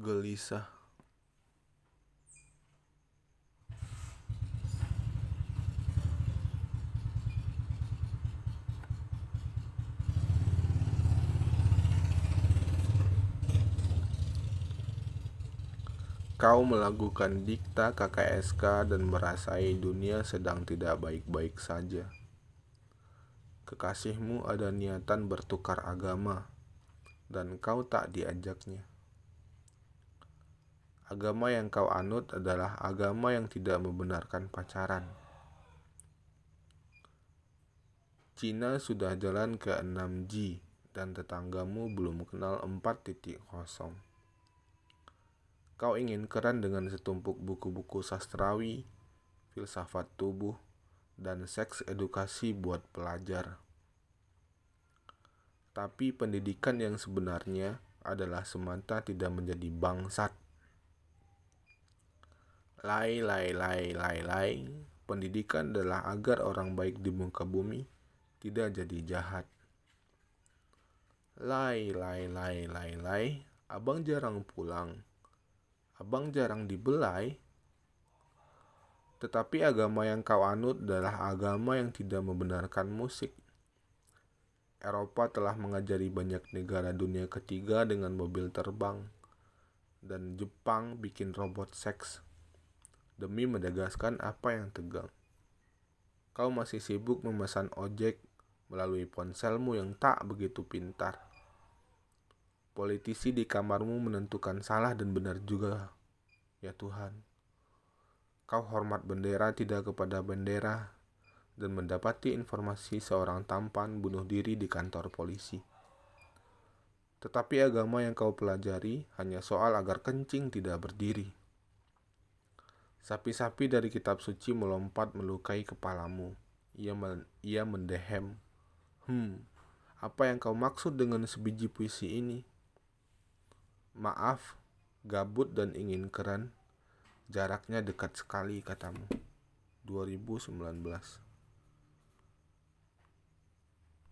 gelisah Kau melakukan dikta KKSK dan merasai dunia sedang tidak baik-baik saja. Kekasihmu ada niatan bertukar agama, dan kau tak diajaknya. Agama yang kau anut adalah agama yang tidak membenarkan pacaran. Cina sudah jalan ke 6G dan tetanggamu belum kenal 4.0. Kau ingin keren dengan setumpuk buku-buku sastrawi, filsafat tubuh, dan seks edukasi buat pelajar. Tapi pendidikan yang sebenarnya adalah semata tidak menjadi bangsat. Lai, lai, lai, lai, lai. Pendidikan adalah agar orang baik di muka bumi tidak jadi jahat. Lai, lai, lai, lai, lai. Abang jarang pulang abang jarang dibelai. Tetapi agama yang kau anut adalah agama yang tidak membenarkan musik. Eropa telah mengajari banyak negara dunia ketiga dengan mobil terbang. Dan Jepang bikin robot seks demi mendegaskan apa yang tegang. Kau masih sibuk memesan ojek melalui ponselmu yang tak begitu pintar. Politisi di kamarmu menentukan salah dan benar juga, ya Tuhan. Kau hormat bendera tidak kepada bendera dan mendapati informasi seorang tampan bunuh diri di kantor polisi. Tetapi agama yang kau pelajari hanya soal agar kencing tidak berdiri. Sapi-sapi dari kitab suci melompat melukai kepalamu. Ia, men ia mendehem. Hmm, apa yang kau maksud dengan sebiji puisi ini? Maaf, gabut dan ingin keren. Jaraknya dekat sekali katamu. 2019